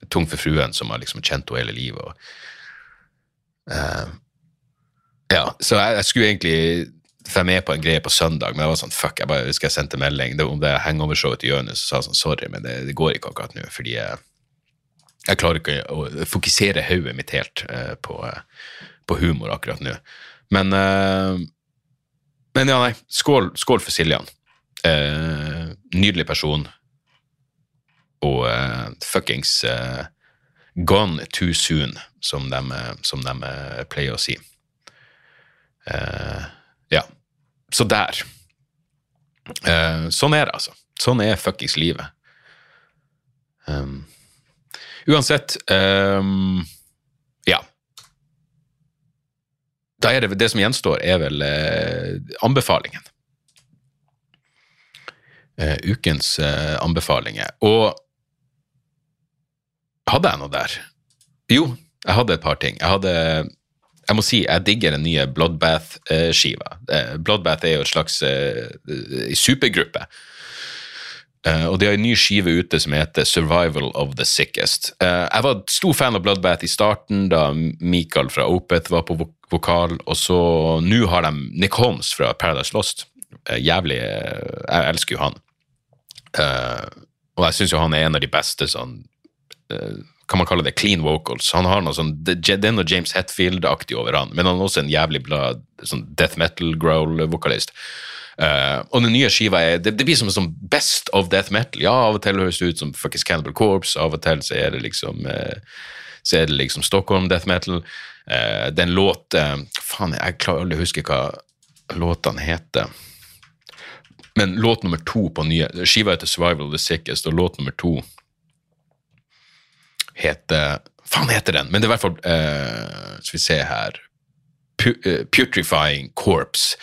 tung for fruen, som har liksom kjent henne hele livet. Og, uh, ja, så jeg, jeg, skulle egentlig få med på en greie på søndag, men jeg var sånn fuck, jeg bare husker jeg sendte melding det, om det hangovershowet til Jonis og sa sånn sorry, men det, det går ikke akkurat nå, fordi jeg, jeg klarer ikke å, fokusere hodet mitt helt uh, på, på humor akkurat nå. Men, uh, men ja, nei. Skål, skål for Siljan. Uh, nydelig person. Og uh, fuckings gone too soon, som de, som de pleier å si. ja. Så der. sånn er det, altså. Sånn er fuckings livet. Um, uansett um, da er det det som gjenstår, er vel eh, anbefalingen. Eh, ukens eh, anbefalinger. Og hadde jeg noe der? Jo, jeg hadde et par ting. Jeg hadde jeg må si jeg digger den nye Bloodbath-skiva. Eh, Bloodbath er jo et slags uh, supergruppe Uh, og de har en ny skive ute som heter Survival of the Sickest. Uh, jeg var stor fan av Bloodbath i starten, da Michael fra Opeth var på vok vokal, og så nå har de Nick Holmes fra Paradise Lost. Uh, jævlig Jeg elsker jo han. og jeg syns jo han er en av de beste sånn kan man kalle det clean vocals. Han har noe sånn, Det er noe James Hetfield-aktig over han, men han er også en jævlig bra sånn death metal Eh, og den nye skiva er det, det blir som en sånn best of death metal. Ja, av og til høres det ut som fuckings Cannibal Corpse, av og til så er det liksom uh, så er det liksom Stockholm death metal. Uh, er låt Faen, jeg klarer aldri å huske hva låtene heter. Men låt nummer to på nye Skiva heter Survival of the Sickest, og låt nummer to heter Faen heter den? Men det er i hvert fall Skal vi se her Pu- Corps. Putrefying Corpse.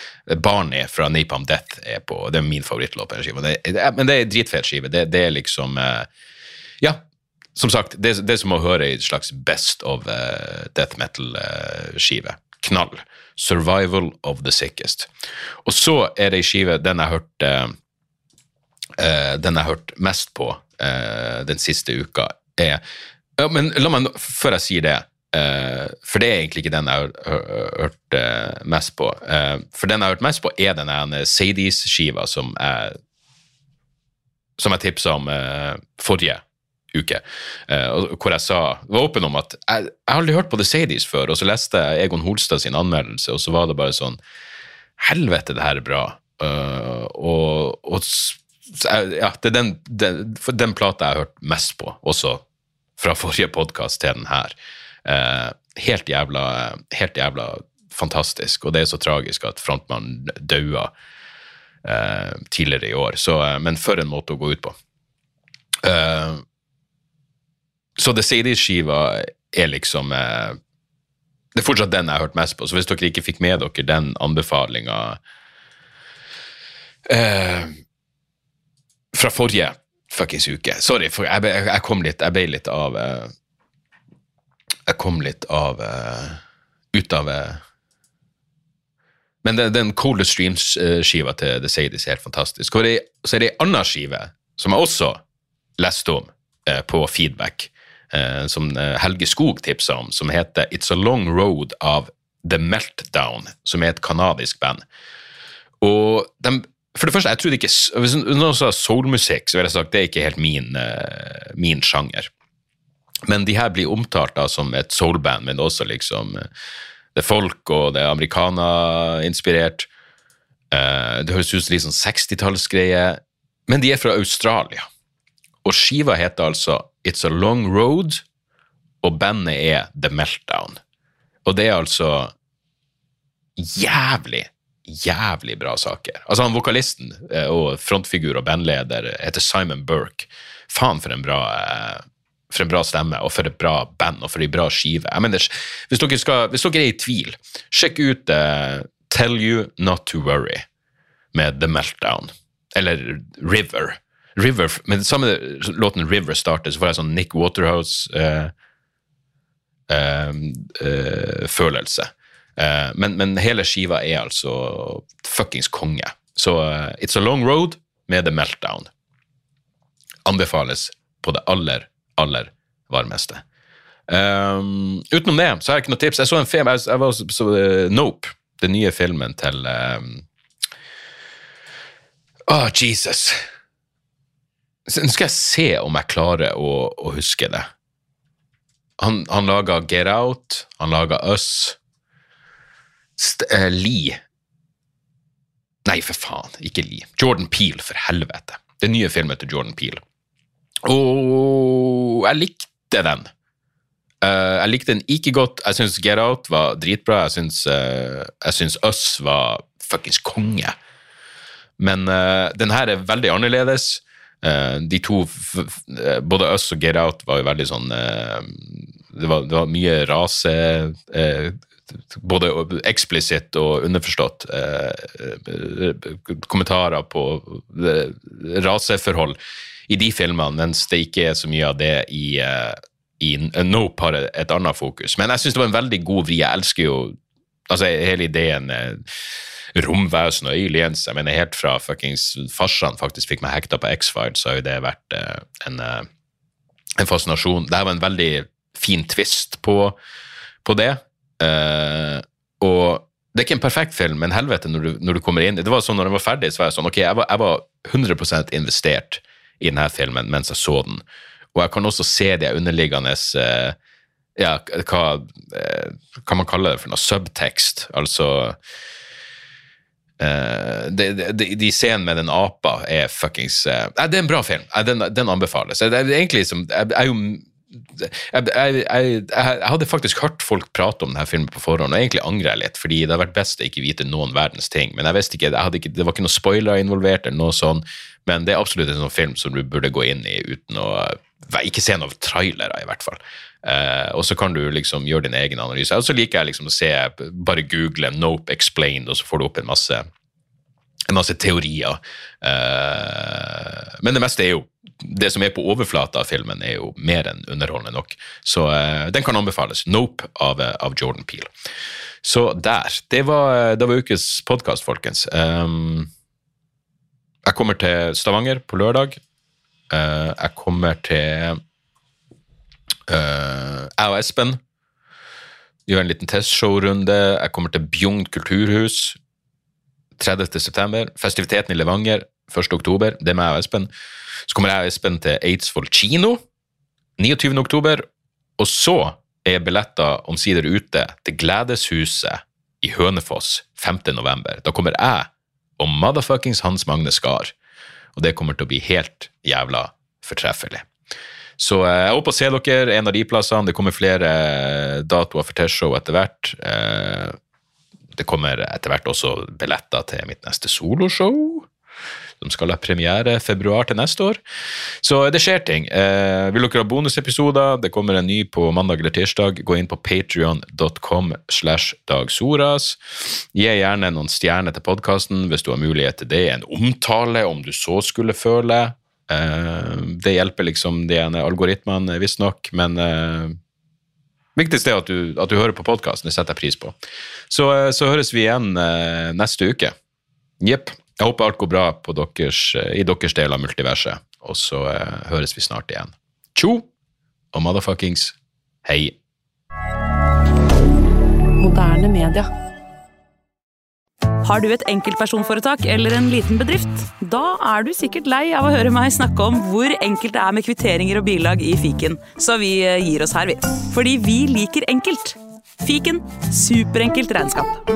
Barnet fra Napalm Death er på Det er min favorittlåt på den skiva. Men det er en dritfet skive. Det, det er liksom eh, Ja, som sagt, det, det er som å høre en slags best of uh, death metal-skive. Knall. Survival of the Sickest. Og så er det ei skive, den jeg hørte uh, Den jeg har hørt mest på eh, den siste uka, er Men la meg, før jeg sier det eh, For det er egentlig ikke den jeg har hø- hø- hørt eh, mest på. Eh, for den jeg har hørt mest på, er den Sadies-skiva som jeg som jeg tipsa om eh, forrige uke, eh, hvor jeg sa, var åpen om at jeg, jeg har aldri hørt på The Sadies før, og så leste jeg Egon Holstad sin anmeldelse, og så var det bare sånn Helvete, det her er bra. Eh, og, og ja, det er den, den, den plata jeg har hørt mest på, også fra forrige podkast til den her. Eh, helt jævla helt jævla fantastisk, og det er så tragisk at frontmannen daua eh, tidligere i år. Så, eh, men for en måte å gå ut på. Eh, så The Sadies-skiva er liksom eh, Det er fortsatt den jeg har hørt mest på, så hvis dere ikke fikk med dere den anbefalinga eh, fra forrige fuckings uke Sorry, for jeg, jeg kom litt Jeg ble litt av Jeg kom litt av uh, Ut av uh, men den, den Coldest Streams-skiva til The Sadies er helt fantastisk. Og så er det ei anna skive som jeg også leste om uh, på feedback, som Helge Skog tipsa om, som heter It's a Long Road av The Meltdown, som er et kanadisk band. Og de, for det første, jeg trodde ikke Hvis noen sa soulmusikk, så ville jeg sagt det er ikke helt min, min sjanger. Men de her blir omtalt da som et soulband, men også liksom eh, det er folk, og det er americana-inspirert. Eh, det høres ut som litt sånn 60-tallsgreie, men de er fra Australia. Og skiva heter altså It's a Long Road, og bandet er The Meltdown. Og det er altså jævlig, jævlig bra saker. Altså han Vokalisten eh, og frontfigur og bandleder heter Simon Burke. Faen for en bra for en bra stemme, og for et bra band, og for en bra skive. Jeg mener, hvis, dere skal, hvis dere er i tvil, sjekk ut uh, Tell You Not To Worry med The Meltdown, eller River. River, Med den samme låten River starter, så får jeg sånn Nick Waterhouse-følelse. Uh, uh, følelse. Eh, men, men hele skiva er altså fuckings konge. Så eh, It's a Long Road med The Meltdown. Anbefales på det aller, aller varmeste. Um, utenom det så har jeg ikke noe tips. Jeg så en film, jeg, jeg var så, så, uh, Nope, den nye filmen til um, oh, Jesus. Nå skal jeg se om jeg klarer å, å huske det. Han, han laga Get Out, han laga Us. St uh, Lee Nei, for faen, ikke Lee. Jordan Peel, for helvete. Den nye filmen til Jordan Peel. Og jeg likte den. Eh, jeg likte den ikke godt. Jeg syns Get Out var dritbra. Jeg syns, eh, Us var fuckings konge. Men uh, den her er veldig annerledes. De to, både Us og Get Out, var jo veldig sånn det, var, det var mye rase eh, Både eksplisitt og underforstått eh, kommentarer på raseforhold i de filmene, mens det ikke er så mye av det i, uh, i Nope har et annet fokus. Men jeg syns det var en veldig god vri. Jeg elsker jo altså hele ideen eh, romvesen og aliens. Jeg mener helt fra fuckings farsan faktisk fikk meg hekta på X-Files, så har jo det vært uh, en, uh, en fascinasjon. Dette var en veldig fin twist på, på det. Uh, og det er ikke en perfekt film, men helvete når du, når du kommer inn Det var sånn når den var ferdig, så var jeg sånn Ok, jeg var, jeg var 100% investert i denne filmen mens jeg så den. Og jeg kan også se de underliggende eh, ja, hva, kan hva man kalle det for noe, subtekst, altså eh, de, de, de scenene med den apa er fuckings eh, Det er en bra film. Eh, Den, den anbefales. Det er egentlig som Jeg jeg er jo jeg, jeg, jeg, jeg hadde faktisk hørt folk prate om denne filmen på forhånd, og egentlig angrer jeg litt, fordi det har vært best å ikke vite noen verdens ting. Men jeg visste ikke, hadde ikke det var ikke noen spoiler involvert, eller noe sånn, men det er absolutt en sånn film som du burde gå inn i uten å Ikke se noen trailere, i hvert fall. Eh, og så kan du liksom gjøre din egen analyse. Og så liker jeg liksom å se, bare google 'Nope explained', og så får du opp en masse en masse teorier. Eh, men det meste er jo Det som er på overflata av filmen, er jo mer enn underholdende nok. Så eh, den kan anbefales. Nope av, eh, av Jordan Peel. Så der. Det var, det var ukes podkast, folkens. Um, jeg kommer til Stavanger på lørdag. Uh, jeg kommer til uh, Jeg og Espen gjør en liten testshowrunde. Jeg kommer til Bjugn kulturhus 30. september. Festiviteten i Levanger 1. oktober. Det er meg og Espen. Så kommer jeg og Espen til Eidsvoll kino 29. oktober. Og så er billetter omsider ute til Gledeshuset i Hønefoss 5. november. Da kommer jeg og motherfuckings Hans Magne Skar. Og det kommer til å bli helt jævla fortreffelig. Så eh, jeg håper å se dere en av de plassene. Det kommer flere eh, datoer for T-show etter hvert. Eh, det kommer etter hvert også billetter til mitt neste soloshow. Som skal ha premiere februar til neste år. Så det skjer ting. Eh, vil dere ha bonusepisoder? Det kommer en ny på mandag eller tirsdag. Gå inn på patrion.com slash dagsoras. Gi gjerne noen stjerner til podkasten hvis du har mulighet til det. En omtale, om du så skulle føle. Eh, det hjelper liksom de ene algoritmene, visstnok, men eh, Viktigst er at du, at du hører på podkasten. Det setter jeg pris på. Så, eh, så høres vi igjen eh, neste uke. Jepp. Jeg håper alt går bra deres, i deres del av multiverset. Og så eh, høres vi snart igjen. Tjo og motherfuckings hei. Moderne media. Har du et enkeltpersonforetak eller en liten bedrift? Da er du sikkert lei av å høre meg snakke om hvor enkelt det er med kvitteringer og bilag i fiken, så vi eh, gir oss her, vi. Fordi vi liker enkelt. Fiken superenkelt regnskap.